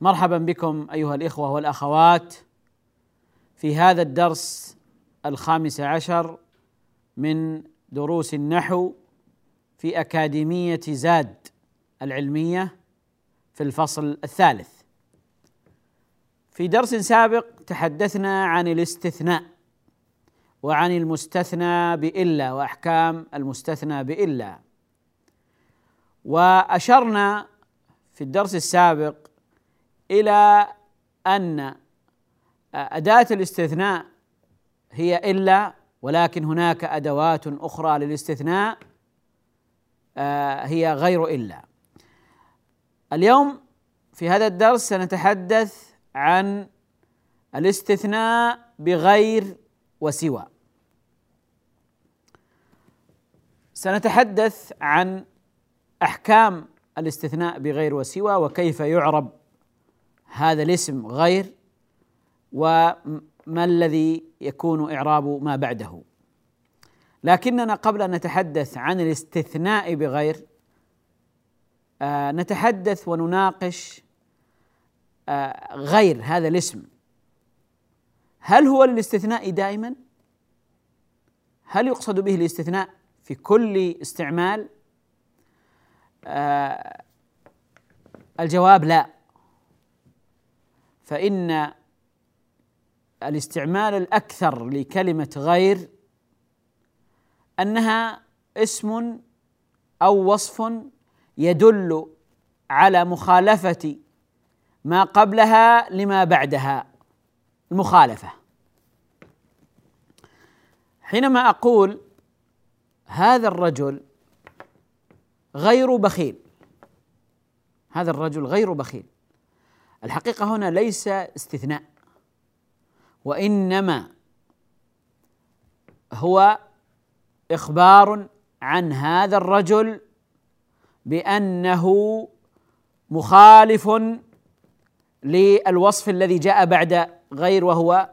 مرحبا بكم أيها الإخوة والأخوات في هذا الدرس الخامس عشر من دروس النحو في أكاديمية زاد العلمية في الفصل الثالث. في درس سابق تحدثنا عن الاستثناء وعن المستثنى بإلا وأحكام المستثنى بإلا. وأشرنا في الدرس السابق إلى أن أداة الاستثناء هي إلا ولكن هناك أدوات أخرى للاستثناء هي غير إلا. اليوم في هذا الدرس سنتحدث عن الاستثناء بغير وسوى. سنتحدث عن أحكام الاستثناء بغير وسوى وكيف يعرب هذا الاسم غير وما الذي يكون إعراب ما بعده لكننا قبل أن نتحدث عن الاستثناء بغير آه نتحدث ونناقش آه غير هذا الاسم هل هو للاستثناء دائما؟ هل يقصد به الاستثناء في كل استعمال؟ آه الجواب لا فإن الاستعمال الأكثر لكلمة غير أنها اسم أو وصف يدل على مخالفة ما قبلها لما بعدها المخالفة. حينما أقول هذا الرجل غير بخيل هذا الرجل غير بخيل الحقيقة هنا ليس استثناء وإنما هو إخبار عن هذا الرجل بأنه مخالف للوصف الذي جاء بعد غير وهو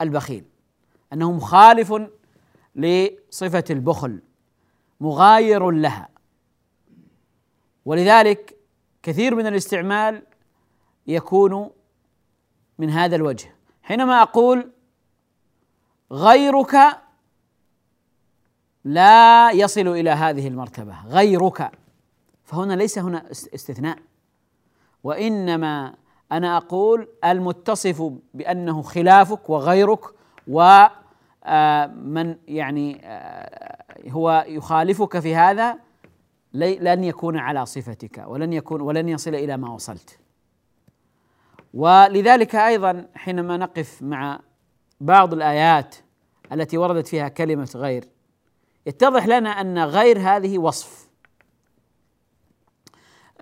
البخيل أنه مخالف لصفة البخل مغاير لها. ولذلك كثير من الاستعمال يكون من هذا الوجه. حينما أقول غيرك لا يصل إلى هذه المرتبة غيرك فهنا ليس هنا استثناء. وإنما أنا أقول المتصف بأنه خلافك وغيرك ومن يعني هو يخالفك في هذا لن يكون على صفتك ولن يكون ولن يصل إلى ما وصلت. ولذلك أيضا حينما نقف مع بعض الآيات التي وردت فيها كلمة غير يتضح لنا أن غير هذه وصف.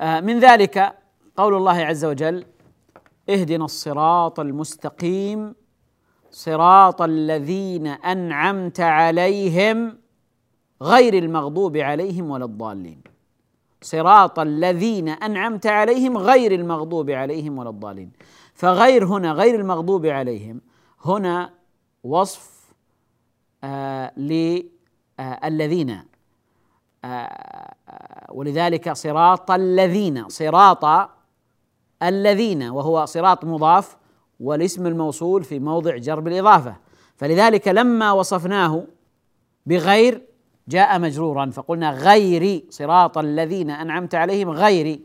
من ذلك قول الله عز وجل اهدنا الصراط المستقيم صراط الذين أنعمت عليهم غير المغضوب عليهم ولا الضالين. صراط الذين أنعمت عليهم غير المغضوب عليهم ولا الضالين. فغير هنا غير المغضوب عليهم هنا وصف آه للذين آه ولذلك صراط الذين صراط الذين وهو صراط مضاف والاسم الموصول في موضع جر بالإضافة. فلذلك لما وصفناه بغير جاء مجرورا فقلنا غير صراط الذين أنعمت عليهم غير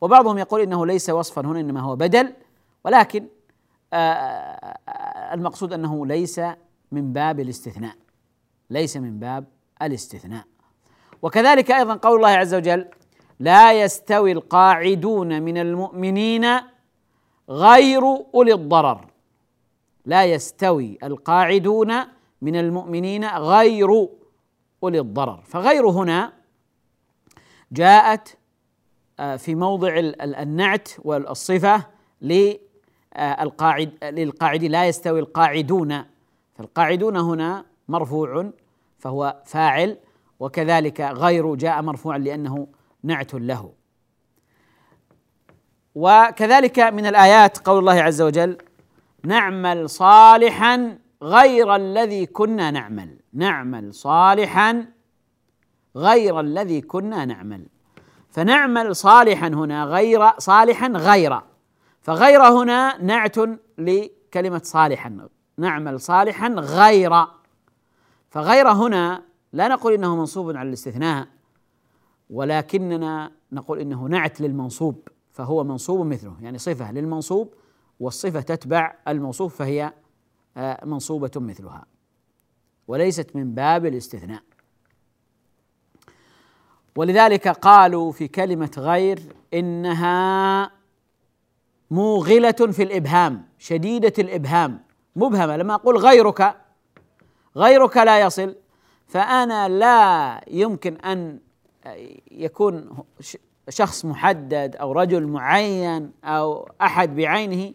وبعضهم يقول إنه ليس وصفا هنا إنما هو بدل. ولكن المقصود أنه ليس من باب الاستثناء. ليس من باب الاستثناء. وكذلك أيضا قول الله عز وجل لا يستوي القاعدون من المؤمنين غير أولي الضرر لا يستوي القاعدون من المؤمنين غير اولي الضرر فغير هنا جاءت آه، في موضع النعت والصفة للقاعد للقاعد لا يستوي القاعدون. فالقاعدون هنا مرفوع فهو فاعل وكذلك غير جاء مرفوعا لأنه نعت له. وكذلك من الآيات قول الله عز وجل نعمل صالحا غير الذي كنا نعمل. نعمل صالحا غير الذي كنا نعمل. فنعمل صالحا هنا غير صالحا غير. فغير هنا نعت لكلمة صالحا. نعمل صالحا غير. فغير هنا لا نقول إنه منصوب على الاستثناء ولكننا نقول إنه نعت للمنصوب فهو منصوب مثله. يعني صفة للمنصوب والصفة تتبع الموصوف فهي منصوبة مثلها. وليست من باب الاستثناء. ولذلك قالوا في كلمة غير إنها موغلة في الإبهام شديدة الإبهام. مبهمة لما أقول غيرك غيرك لا يصل. فأنا لا يمكن أن يكون شخص محدد أو رجل معين أو أحد بعينه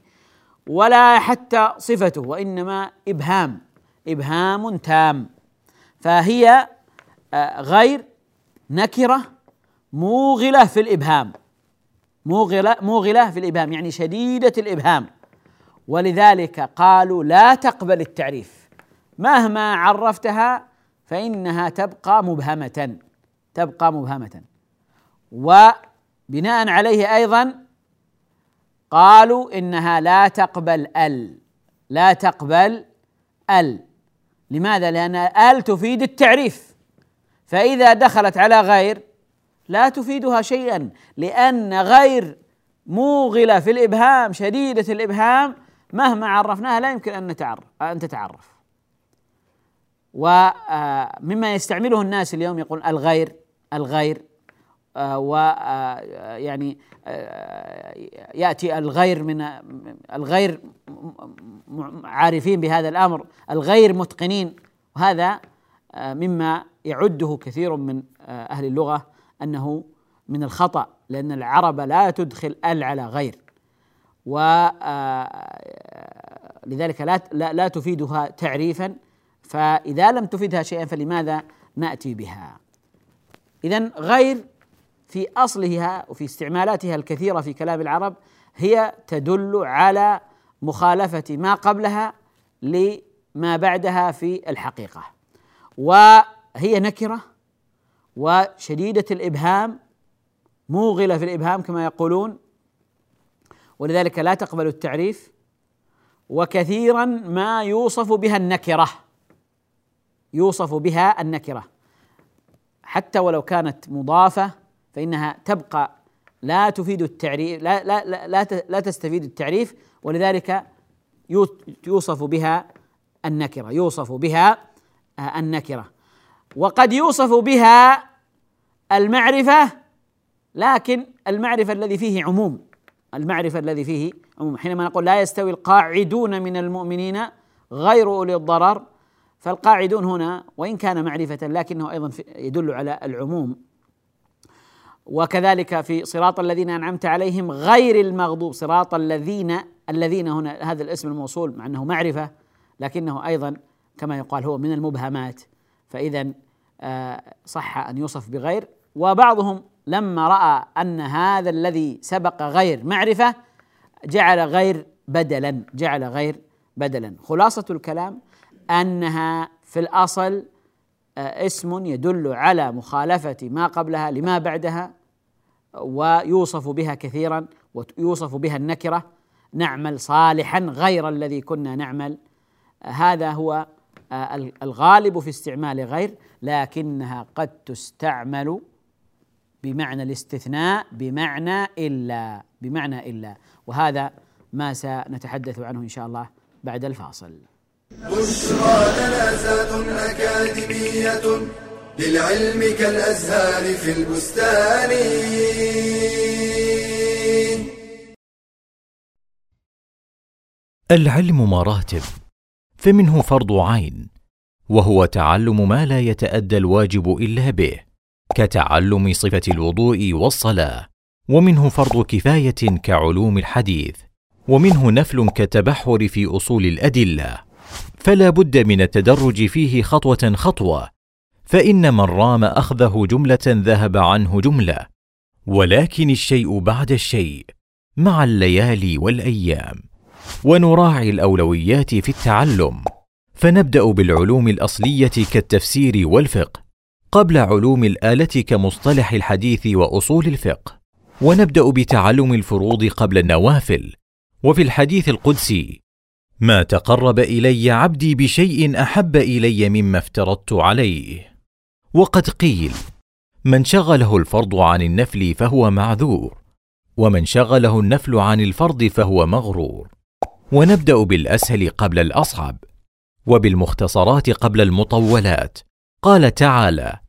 ولا حتى صفته وإنما إبهام إبهام تام. فهي آه، غير نكرة موغلة في الإبهام. موغلة موغلة في الإبهام يعني شديدة الإبهام. ولذلك قالوا لا تقبل التعريف. مهما عرفتها فإنها تبقى مبهمة تبقى مبهمة. وبناء عليه أيضا قالوا إنها لا تقبل ال. لا تقبل ال. لماذا؟ لأن ال تفيد التعريف. فإذا دخلت على غير لا تفيدها شيئا لأن غير موغلة في الإبهام شديدة الإبهام مهما عرفناها لا يمكن أن نتعرف أن تتعرف. ومما يستعمله الناس اليوم يقول الغير الغير. آه، و آه، آه، يأتي الغير من الغير عارفين بهذا الأمر الغير متقنين. وهذا مما يعده كثير من أهل اللغة أنه من الخطأ لأن العرب لا تدخل ال على غير. ولذلك لا لا تفيدها تعريفا. فإذا لم تفيدها شيئا فلماذا نأتي بها؟ اذا غير في أصلها وفي استعمالاتها الكثيرة في كلام العرب هي تدل على مخالفة ما قبلها لما بعدها في الحقيقة. وهي نكرة وشديدة الإبهام موغلة في الإبهام كما يقولون. ولذلك لا تقبل التعريف. وكثيرا ما يوصف بها النكرة يوصف بها النكرة. حتى ولو كانت مضافة فإنها تبقى لا تفيد التعريف لا لا لا لا, تستفيد التعريف ولذلك يوصف بها النكرة يوصف بها آه، النكرة. وقد يوصف بها المعرفة لكن المعرفة الذي فيه عموم المعرفة الذي فيه عموم. حينما نقول لا يستوي القاعدون من المؤمنين غير أولي الضرر فالقاعدون هنا وإن كان معرفة لكنه أيضا يدل على العموم. وكذلك في صراط الذين أنعمت عليهم غير المغضوب صراط الذين الذين هنا هذا الاسم الموصول مع أنه معرفة لكنه أيضا كما يقال هو من المبهمات. فاذا آه، صح أن يوصف بغير. وبعضهم لما رأى أن هذا الذي سبق غير معرفة جعل غير بدلا جعل غير بدلا. خلاصة الكلام أنها في الأصل اسم يدل على مخالفة ما قبلها لما بعدها ويوصف بها كثيرا ويوصف بها النكرة نعمل صالحا غير الذي كنا نعمل هذا هو آه، الغالب في استعمال غير لكنها قد تستعمل بمعنى الاستثناء بمعنى إلا بمعنى إلا وهذا ما سنتحدث عنه إن شاء الله بعد الفاصل. بشرى لنا أكاديمية للعلم كالأزهار في البستان. العلم مراتب فمنه فرض عين وهو تعلم ما لا يتأدى الواجب إلا به كتعلم صفة الوضوء والصلاة ومنه فرض كفاية كعلوم الحديث ومنه نفل كالتبحر في أصول الأدلة. فلا بد من التدرج فيه خطوة خطوة فإن من رام أخذه جملة ذهب عنه جملة ولكن الشيء بعد الشيء مع الليالي والأيام. ونراعي الأولويات في التعلم فنبدأ بالعلوم الأصلية كالتفسير والفقه قبل علوم الآلة كمصطلح الحديث وأصول الفقه. ونبدأ بتعلم الفروض قبل النوافل وفي الحديث القدسي ما تقرب إلي عبدي بشيء أحب إلي مما افترضت عليه. وقد قيل من شغله الفرض عن النفل فهو معذور ومن شغله النفل عن الفرض فهو مغرور. ونبدأ بالأسهل قبل الأصعب وبالمختصرات قبل المطولات. قال تعالى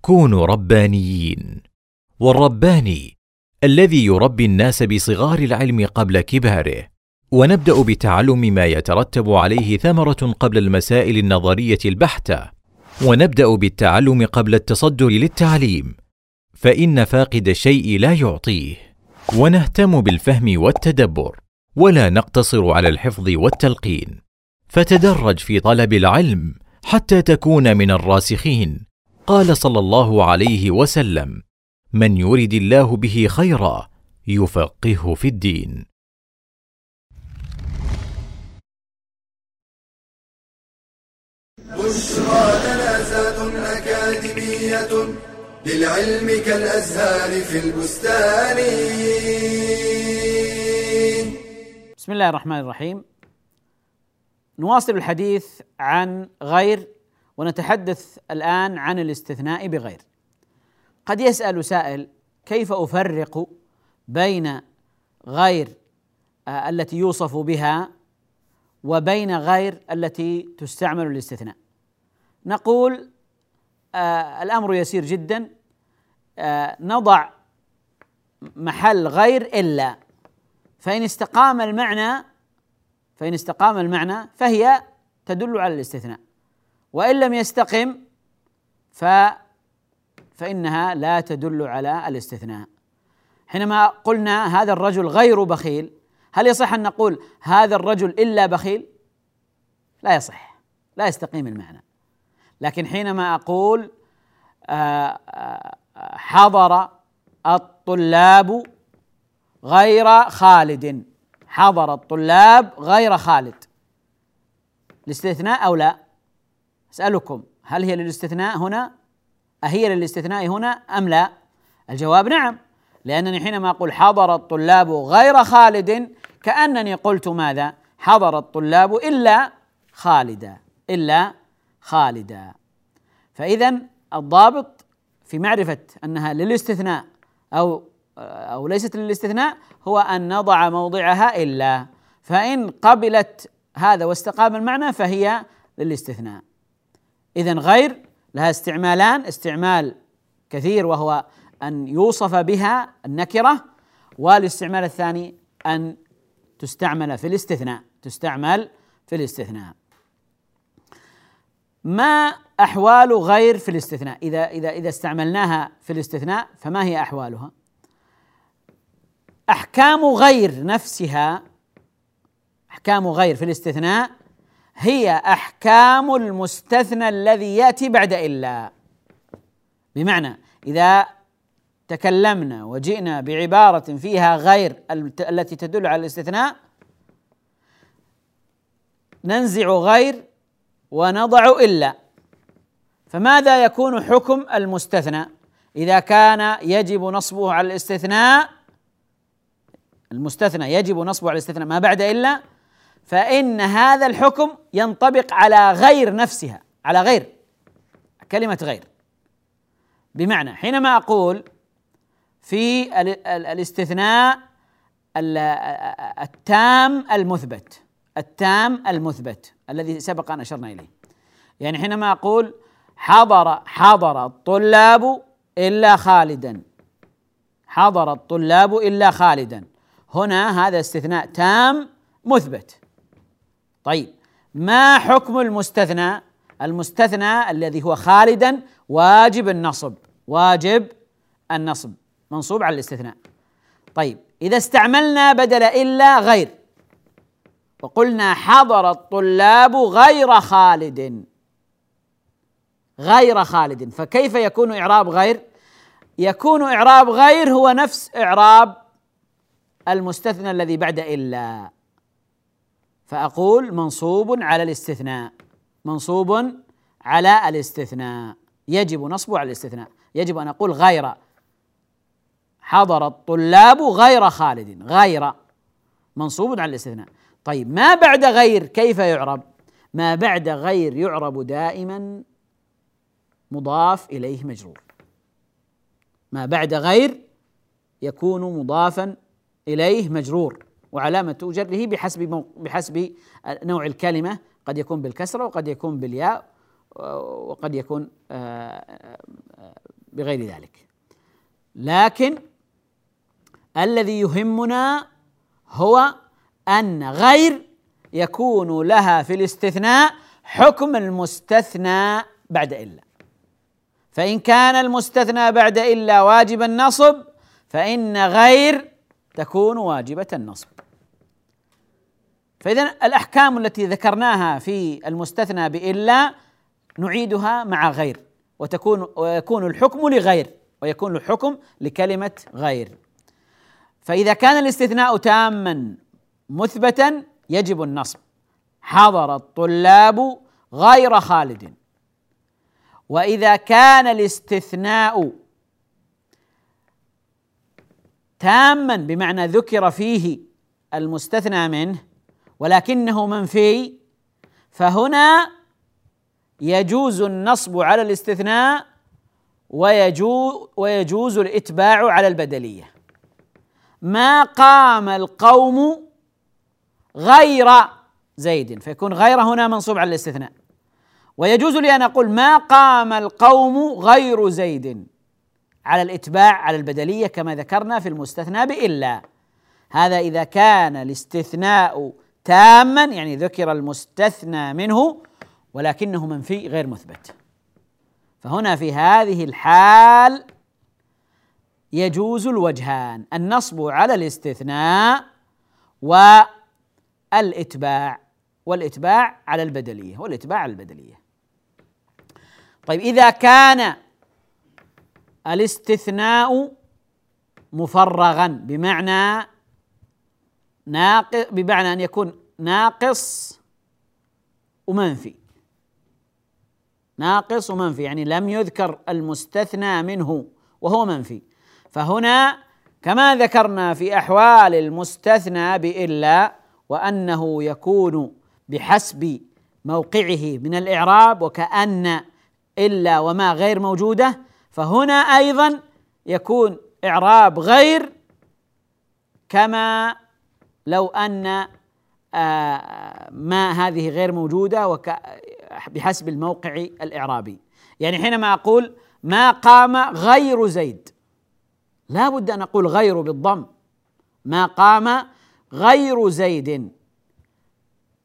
كونوا ربانيين. والرباني الذي يربي الناس بصغار العلم قبل كباره. ونبدأ بتعلم ما يترتب عليه ثمرة قبل المسائل النظرية البحتة. ونبدأ بالتعلم قبل التصدر للتعليم. فإن فاقد الشيء لا يعطيه. ونهتم بالفهم والتدبر. ولا نقتصر على الحفظ والتلقين. فتدرج في طلب العلم حتى تكون من الراسخين. قال صلى الله عليه وسلم من يرد الله به خيرا يفقهه في الدين. بشرى لنا أكاديمية للعلم كالأزهار في البستان. بسم الله الرحمن الرحيم. نواصل الحديث عن غير ونتحدث الآن عن الاستثناء بغير. قد يسأل سائل كيف أفرق بين غير آه، التي يوصف بها وبين غير التي تستعمل للاستثناء نقول آه الأمر يسير جدا. آه نضع محل غير إلا فإن استقام المعنى فإن استقام المعنى فهي تدل على الاستثناء. وإن لم يستقم ف فإنها لا تدل على الاستثناء. حينما قلنا هذا الرجل غير بخيل هل يصح أن نقول هذا الرجل إلا بخيل؟ لا يصح. لا يستقيم المعنى. لكن حينما أقول آه، آه، حضر الطلاب غير خالد. حضر الطلاب غير خالد. الاستثناء أو لا؟ أسألكم هل هي للاستثناء هنا؟ أهي للاستثناء هنا أم لا؟ الجواب نعم لأنني حينما أقول حضر الطلاب غير خالد كأنني قلت ماذا؟ حضر الطلاب إلا خالدا إلا خالدا فاذا الضابط في معرفة أنها للاستثناء أو أو ليست للاستثناء هو أن نضع موضعها إلا. فإن قبلت هذا واستقام المعنى فهي للاستثناء. اذا غير لها استعمالان. استعمال كثير وهو أن يوصف بها النكرة والاستعمال الثاني أن تستعمل في الاستثناء. تستعمل في الاستثناء. ما أحوال غير في الاستثناء؟ إذا إذا إذا استعملناها في الاستثناء فما هي أحوالها؟ أحكام غير نفسها أحكام غير في الاستثناء هي أحكام المستثنى الذي يأتي بعد إلا. بمعنى إذا تكلمنا وجئنا بعبارة فيها غير التي تدل على الاستثناء ننزع غير ونضع إلا. فماذا يكون حكم المستثنى؟ إذا كان يجب نصبه على الاستثناء المستثنى يجب نصبه على الاستثناء ما بعد إلا فإن هذا الحكم ينطبق على غير نفسها على غير كلمة غير. بمعنى حينما أقول في الاستثناء التام المثبت التام المثبت الذي سبق أن أشرنا إليه. يعني حينما أقول حضر حضر الطلاب إلا خالدا. حضر الطلاب إلا خالدا. هنا هذا استثناء تام مثبت. طيب ما حكم المستثنى؟ المستثنى الذي هو خالدا واجب النصب. واجب النصب. منصوب على الاستثناء. طيب إذا استعملنا بدل إلا غير وقلنا حضر الطلاب غير خالد. غير خالد. فكيف يكون إعراب غير؟ يكون إعراب غير هو نفس إعراب المستثنى الذي بعد إلا. فأقول منصوب على الاستثناء. منصوب على الاستثناء. يجب نصبه على الاستثناء. يجب أن أقول غير. حضر الطلاب غير خالد. غير. منصوب على الاستثناء. طيب ما بعد غير كيف يعرب؟ ما بعد غير يعرب دائما مضاف إليه مجرور. ما بعد غير يكون مضافا إليه مجرور. وعلامة جره بحسب بحسب نوع الكلمة. قد يكون بالكسرة وقد يكون بالياء وقد يكون آه، آه، بغير ذلك. لكن الذي يهمنا هو أن غير يكون لها في الاستثناء حكم المستثنى بعد إلا. فإن كان المستثنى بعد إلا واجب النصب فإن غير تكون واجبة النصب. فاذا الأحكام التي ذكرناها في المستثنى بإلا نعيدها مع غير وتكون ويكون الحكم لغير ويكون الحكم لكلمة غير. فإذا كان الاستثناء تاما مثبتا يجب النصب. حضر الطلاب غير خالد. وإذا كان الاستثناء تاما بمعنى ذكر فيه المستثنى منه ولكنه منفي فهنا يجوز النصب على الاستثناء ويجوز ويجوز الإتباع على البدلية. ما قام القوم غير زيد فيكون غير هنا منصوب على الاستثناء. ويجوز لي أن أقول ما قام القوم غير زيد على الإتباع على البدلية كما ذكرنا في المستثنى بإلا. هذا إذا كان الاستثناء تاما يعني ذكر المستثنى منه ولكنه منفي غير مثبت. فهنا في هذه الحال يجوز الوجهان النصب على الاستثناء والاتباع والاتباع على البدلية والاتباع على البدلية. طيب إذا كان الاستثناء مفرغا بمعنى ناقص بمعنى أن يكون ناقص ومنفي. ناقص ومنفي يعني لم يذكر المستثنى منه وهو منفي. فهنا كما ذكرنا في أحوال المستثنى بإلا وأنه يكون بحسب موقعه من الإعراب وكأن إلا وما غير موجودة فهنا أيضا يكون إعراب غير كما لو أن آه، ما هذه غير موجودة بحسب الموقع الإعرابي. يعني حينما أقول ما قام غير زيد لا بد أن أقول غير بالضم. ما قام غير زيد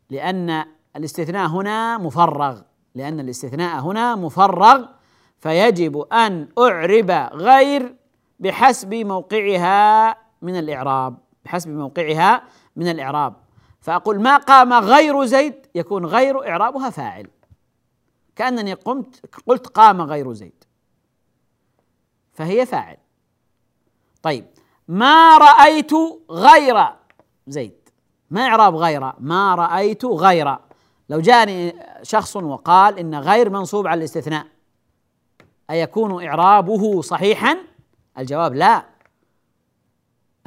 لأن الاستثناء هنا مفرغ لأن الاستثناء هنا مفرغ فيجب أن أعرب غير بحسب موقعها من الإعراب بحسب موقعها من الإعراب. فأقول ما قام غير زيد يكون غير إعرابها فاعل. كأنني قمت قلت قام غير زيد. فهي فاعل. طيب ما رأيت غير زيد. ما إعراب غير ما رأيت غير لو جاءني شخص وقال إن غير منصوب على الاستثناء أيكون إعرابه صحيحا؟ الجواب لا.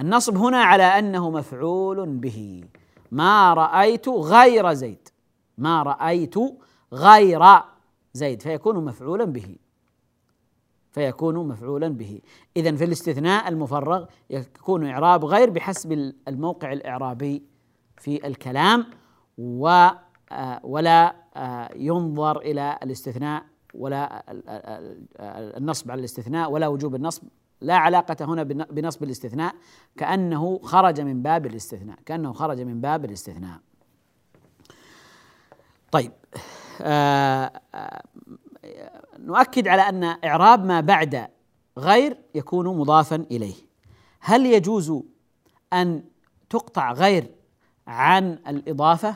النصب هنا على أنه مفعول به. ما رأيت غير زيد. ما رأيت غير زيد فيكون مفعولا به. فيكون مفعولا به. إذا في الاستثناء المفرغ يكون إعراب غير بحسب الموقع الإعرابي في الكلام و ولا ينظر إلى الاستثناء ولا النصب على الاستثناء ولا وجوب النصب. لا علاقة هنا بنصب الاستثناء كأنه خرج من باب الاستثناء كأنه خرج من باب الاستثناء. طيب آه آه نؤكد على أن إعراب ما بعد غير يكون مضافا إليه. هل يجوز أن تقطع غير عن الإضافة؟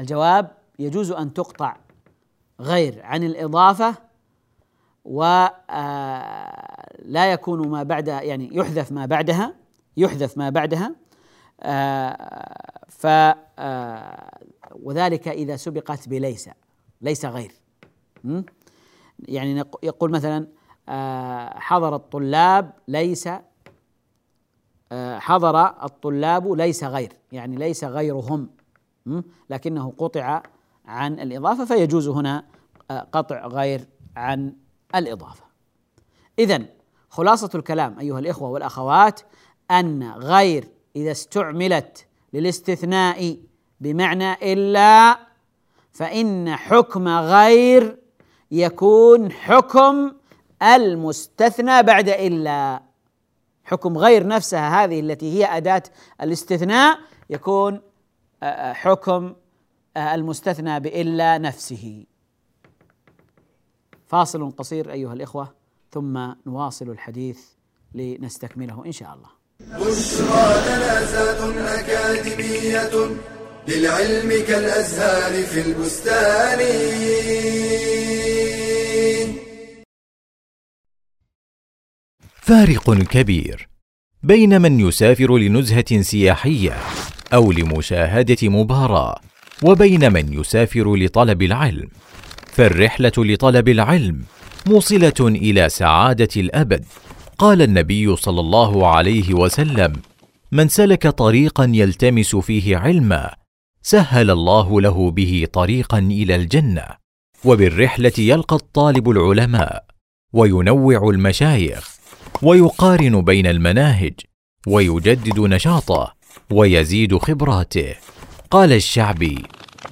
الجواب يجوز أن تقطع غير عن الإضافة ولا آه، يكون ما بعد يعني يحذف ما بعدها يحذف ما بعدها آه، ف آه، وذلك إذا سبقت بليس ليس غير. يعني يقول مثلا حضر الطلاب ليس حضر الطلاب ليس غير يعني ليس غيرهم لكنه قطع عن الإضافة فيجوز هنا قطع غير عن الإضافة. إذا خلاصة الكلام أيها الإخوة والأخوات أن غير إذا استعملت للاستثناء بمعنى إلا فإن حكم غير يكون حكم المستثنى بعد إلا. حكم غير نفسها هذه التي هي أداة الاستثناء يكون آه، آه، حكم آه، المستثنى بإلا نفسه. فاصل قصير أيها الإخوة ثم نواصل الحديث لنستكمله إن شاء الله. بشرى لنا أكاديمية للعلم كالأزهار في البستان. فارق كبير بين من يسافر لنزهة سياحية أو لمشاهدة مباراة وبين من يسافر لطلب العلم. فالرحلة لطلب العلم موصلة إلى سعادة الأبد. قال النبي صلى الله عليه وسلم من سلك طريقا يلتمس فيه علما سهل الله له به طريقا إلى الجنة. وبالرحلة يلقى الطالب العلماء وينوع المشايخ ويقارن بين المناهج ويجدد نشاطه ويزيد خبراته. قال الشعبي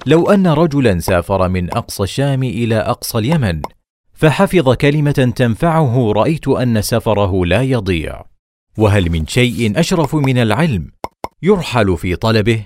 لو أن رجلا سافر من أقصى الشام إلى أقصى اليمن فحفظ كلمة تنفعه رأيت أن سفره لا يضيع. وهل من شيء أشرف من العلم يرحل في طلبه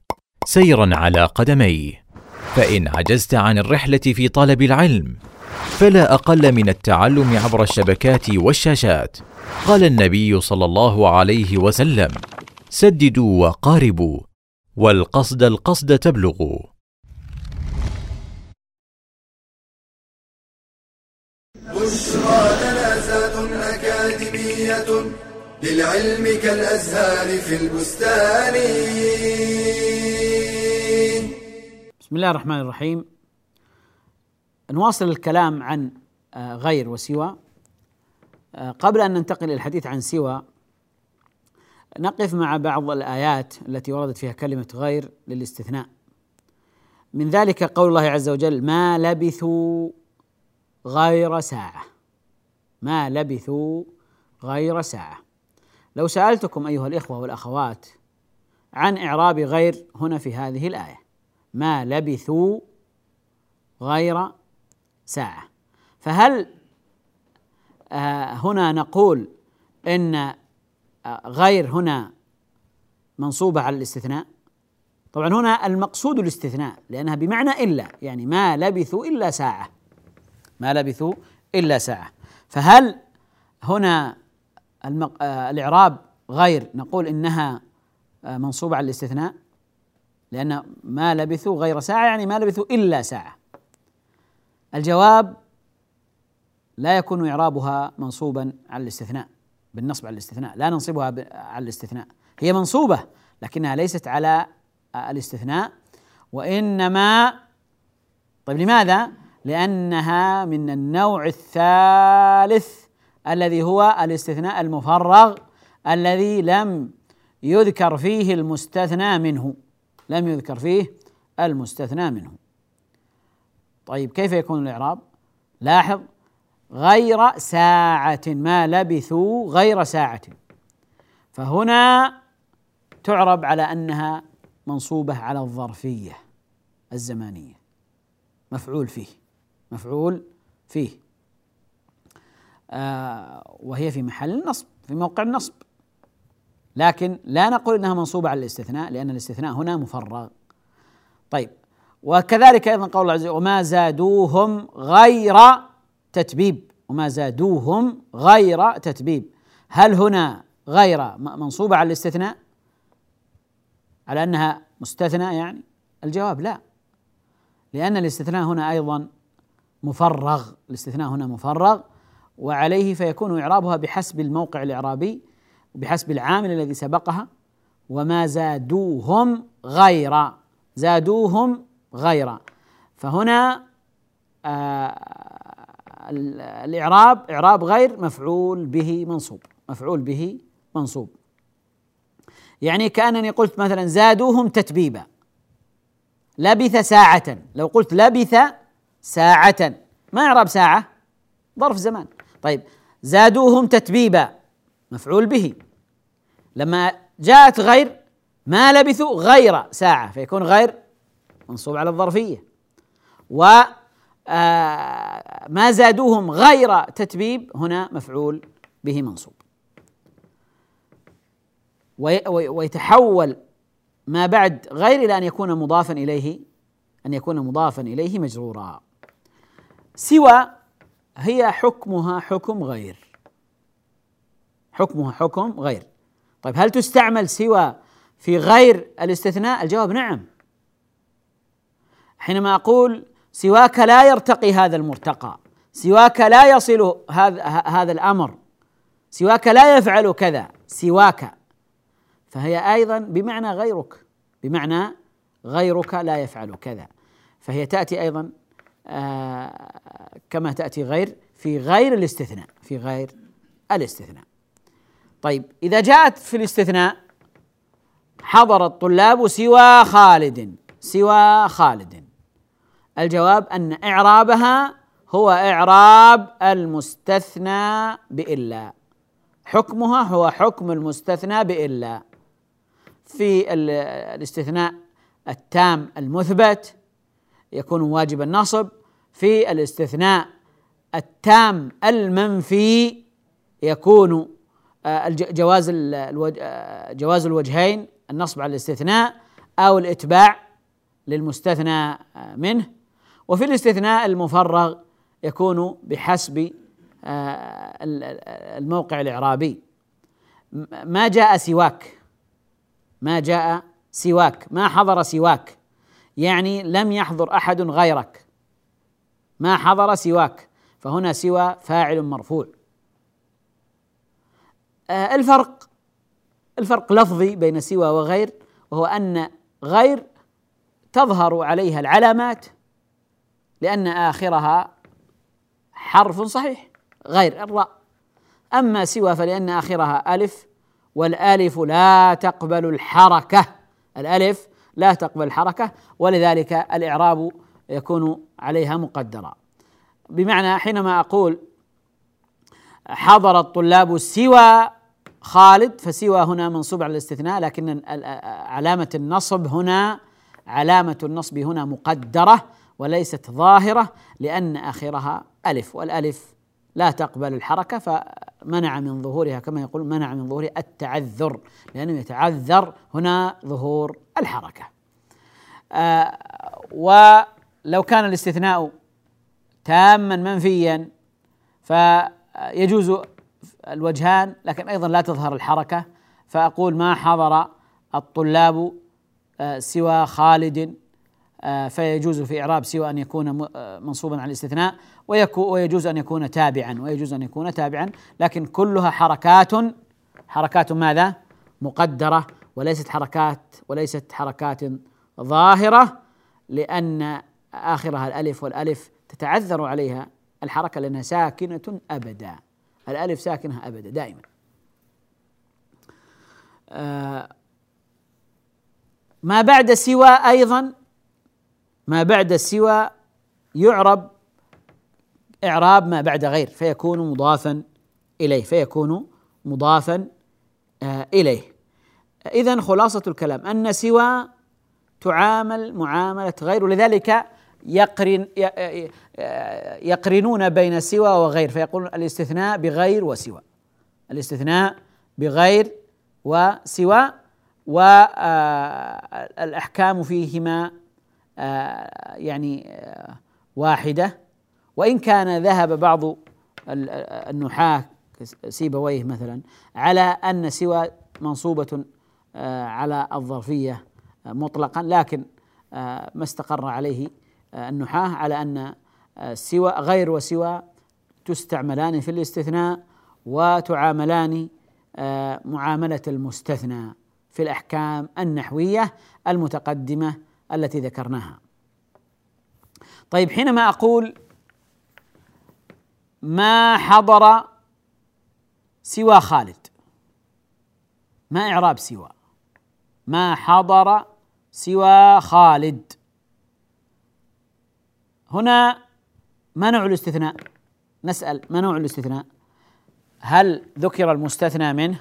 سيرا على قدميه فإن عجزت عن الرحلة في طلب العلم فلا أقل من التعلم عبر الشبكات والشاشات. قال النبي صلى الله عليه وسلم سددوا وقاربوا والقصد القصد تبلغوا. بشرى لنا أكاديمية للعلم كالأزهار في البستان. بسم الله الرحمن الرحيم. نواصل الكلام عن آه، غير وسوى. آه، قبل أن ننتقل إلى الحديث عن سوى نقف مع بعض الآيات التي وردت فيها كلمة غير للاستثناء. من ذلك قول الله عز وجل ما لبثوا غير ساعة. ما لبثوا غير ساعة. لو سألتكم أيها الإخوة والأخوات عن إعراب غير هنا في هذه الآية ما لبثوا غير ساعة. فهل آه، هنا نقول إن آه، غير هنا منصوبة على الاستثناء؟ طبعا هنا المقصود الاستثناء لأنها بمعنى إلا يعني ما لبثوا إلا ساعة. ما لبثوا إلا ساعة. فهل هنا المق... آه، الإعراب غير نقول إنها منصوبة على الاستثناء؟ لأن ما لبثوا غير ساعة يعني ما لبثوا إلا ساعة. الجواب لا يكون إعرابها منصوبا على الاستثناء بالنصب على الاستثناء لا ننصبها على الاستثناء. هي منصوبة لكنها ليست على الاستثناء وإنما طيب لماذا؟ لأنها من النوع الثالث الذي هو الاستثناء المفرغ الذي لم يذكر فيه المستثنى منه. لم يذكر فيه المستثنى منه. طيب كيف يكون الإعراب؟ لاحظ غير ساعة ما لبثوا غير ساعة. فهنا تعرب على أنها منصوبة على الظرفية الزمانية. مفعول فيه مفعول فيه. آه وهي في محل النصب في موقع النصب. لكن لا نقول إنها منصوبة على الاستثناء لأن الاستثناء هنا مفرغ. طيب وكذلك أيضا قول الله عز وجل وما زادوهم غير تتبيب. وما زادوهم غير تتبيب. هل هنا غير منصوبة على الاستثناء؟ على أنها مستثنى يعني؟ الجواب لا. لأن الاستثناء هنا أيضا مفرغ الاستثناء هنا مفرغ وعليه فيكون إعرابها بحسب الموقع الإعرابي. بحسب العامل الذي سبقها وما زادوهم غير زادوهم غير. فهنا آه ال- الإعراب إعراب غير مفعول به منصوب مفعول به منصوب. يعني كأنني قلت مثلا زادوهم تتبيبا. لبث ساعة. لو قلت لبث ساعة. ما إعراب ساعة؟ ظرف زمان. طيب زادوهم تتبيبا. مفعول به. لما جاءت غير ما لبثوا غير ساعة فيكون غير منصوب على الظرفية. و آه، ما زادوهم غير تتبيب هنا مفعول به منصوب. وي- وي- ويتحول ما بعد غير إلى أن يكون مضافا إليه أن يكون مضافا إليه مجرورا. سوى هي حكمها حكم غير. حكمها حكم غير. طيب هل تستعمل سوى في غير الاستثناء؟ الجواب نعم. حينما أقول سواك لا يرتقي هذا المرتقى سواك لا يصل هذا هذا الأمر سواك لا يفعل كذا سواك فهي أيضا بمعنى غيرك بمعنى غيرك لا يفعل كذا. فهي تأتي أيضا آه كما تأتي غير في غير الاستثناء في غير الاستثناء. طيب إذا جاءت في الاستثناء حضر الطلاب سوى خالد سوى خالد. الجواب أن إعرابها هو إعراب المستثنى بإلا. حكمها هو حكم المستثنى بإلا. في ال- الاستثناء التام المثبت يكون واجب النصب. في الاستثناء التام المنفي يكون جواز ال- الوج- آه، جواز الوجهين النصب على الاستثناء أو الإتباع للمستثنى آه، منه. وفي الاستثناء المفرغ يكون بحسب آه، ال- ال- الموقع الإعرابي. ما جاء سواك. ما جاء سواك. ما حضر سواك. يعني لم يحضر أحد غيرك. ما حضر سواك. فهنا سوى فاعل مرفوع. آه، الفرق الفرق لفظي بين سوى وغير وهو أن غير تظهر عليها العلامات لأن آخرها حرف صحيح غير الراء. أما سوى فلأن آخرها ألف والألف لا تقبل الحركة. الألف لا تقبل الحركة ولذلك الإعراب يكون عليها مقدرا بمعنى حينما أقول حضر الطلاب سوى خالد فسوى هنا منصوب على الاستثناء لكن علامة النصب هنا علامة النصب هنا مقدرة وليست ظاهرة لأن آخرها ألف والألف لا تقبل الحركة فمنع من ظهورها كما يقول منع من ظهور التعذر لأنه يتعذر هنا ظهور الحركة. آه ولو كان الاستثناء تاما منفيا فيجوز الوجهان لكن أيضا لا تظهر الحركة. فأقول ما حضر الطلاب آه، سوى خالد آه، فيجوز في إعراب سوى أن يكون آه، منصوبا على الاستثناء ويجوز أن يكون تابعا ويجوز أن يكون تابعا. لكن كلها حركات حركات ماذا؟ مقدرة وليست حركات وليست حركات ظاهرة لأن آخرها الألف والألف تتعذر عليها الحركة لأنها ساكنة أبدا. الألف ساكنة أبدا دائما. آه، ما بعد سوى أيضا ما بعد سوى يعرب إعراب ما بعد غير فيكون مضافا إليه فيكون مضافا آه، إليه. إذا خلاصة الكلام أن سوى تعامل معاملة غير ولذلك يقرن يقرنون بين سوى وغير فيقولون الاستثناء بغير وسوى. الاستثناء بغير وسوى والأحكام فيهما آه، يعني آه، واحدة. وإن كان ذهب بعض ال- النحاة سيبويه مثلا على أن سوى منصوبة آه، على الظرفية آه، مطلقا لكن آه، ما استقر عليه آه، النحاة على أن آه، سوى غير وسوى تستعملان في الاستثناء وتعاملان آه، معاملة المستثنى في الأحكام النحوية المتقدمة التي ذكرناها. طيب حينما أقول ما حضر سوى خالد ما إعراب سوى ما حضر سوى خالد هنا ما نوع الاستثناء؟ نسأل ما نوع الاستثناء؟ هل ذكر المستثنى منه؟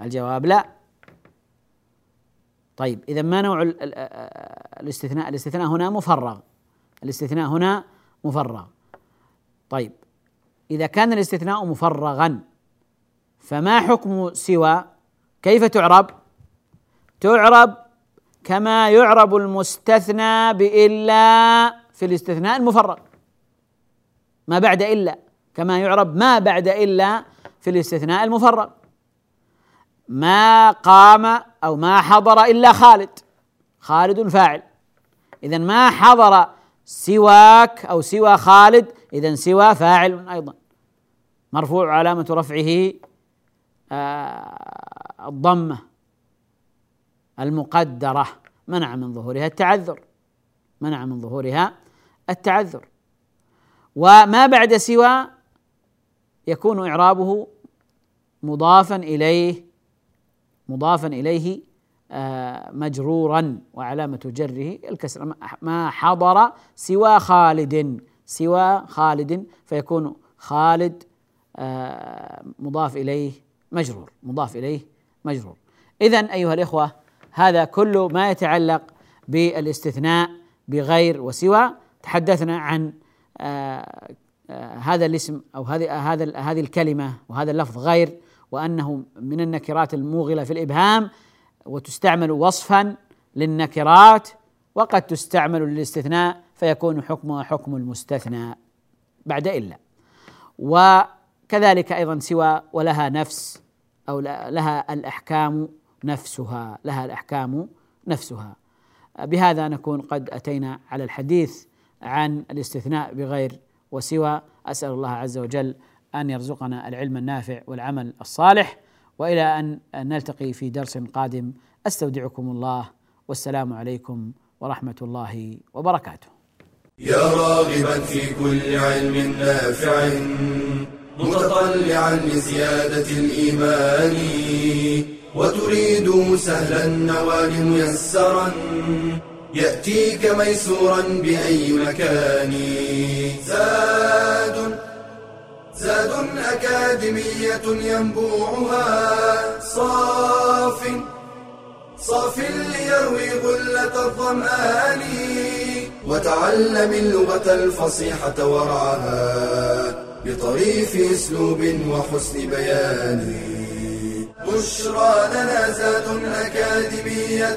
الجواب لا. طيب إذا ما نوع ال- ال- الاستثناء؟ الاستثناء هنا مفرغ. الاستثناء هنا مفرغ. طيب إذا كان الاستثناء مفرغا فما حكم سوى؟ كيف تعرب؟ تعرب كما يعرب المستثنى بإلا في الاستثناء المفرغ ما بعد إلا كما يعرب ما بعد إلا في الاستثناء المفرغ ما قام أو ما حضر إلا خالد. خالد فاعل. إذا ما حضر سواك أو سوى خالد إذا سوى فاعل أيضا. مرفوع علامة رفعه آه الضمة المقدرة. منع من ظهورها التعذر. منع من ظهورها التعذر. وما بعد سوى يكون إعرابه مضافا إليه مضافا إليه آه مجرورا وعلامة جره الكسر. ما حضر سوى خالد سوى خالد فيكون خالد آه مضاف إليه مجرور مضاف إليه مجرور. إذا أيها الإخوة هذا كل ما يتعلق بالاستثناء بغير وسوى تحدثنا عن آه آه هذا الاسم أو هذه هذا هذه الكلمة وهذا اللفظ غير وأنه من النكرات الموغلة في الإبهام وتستعمل وصفا للنكرات وقد تستعمل للاستثناء فيكون حكمها حكم المستثنى بعد إلا. وكذلك أيضا سوى ولها نفس أو لها الأحكام نفسها لها الأحكام نفسها. بهذا نكون قد أتينا على الحديث. عن الاستثناء بغير وسوى أسأل الله عز وجل أن يرزقنا العلم النافع والعمل الصالح وإلى أن نلتقي في درس قادم أستودعكم الله والسلام عليكم ورحمة الله وبركاته. يا راغبا في كل علم نافع متطلعا لزيادة الإيمان وتريد سهلا النوال ميسرا يأتيك ميسورا بأي مكان. زاد زاد أكاديمية ينبوعها. صاف صاف ليروي غلة الظمآن وتعلم اللغة الفصيحة ورعاها بطريف أسلوب وحسن بيان. بشرى لنا زاد أكاديمية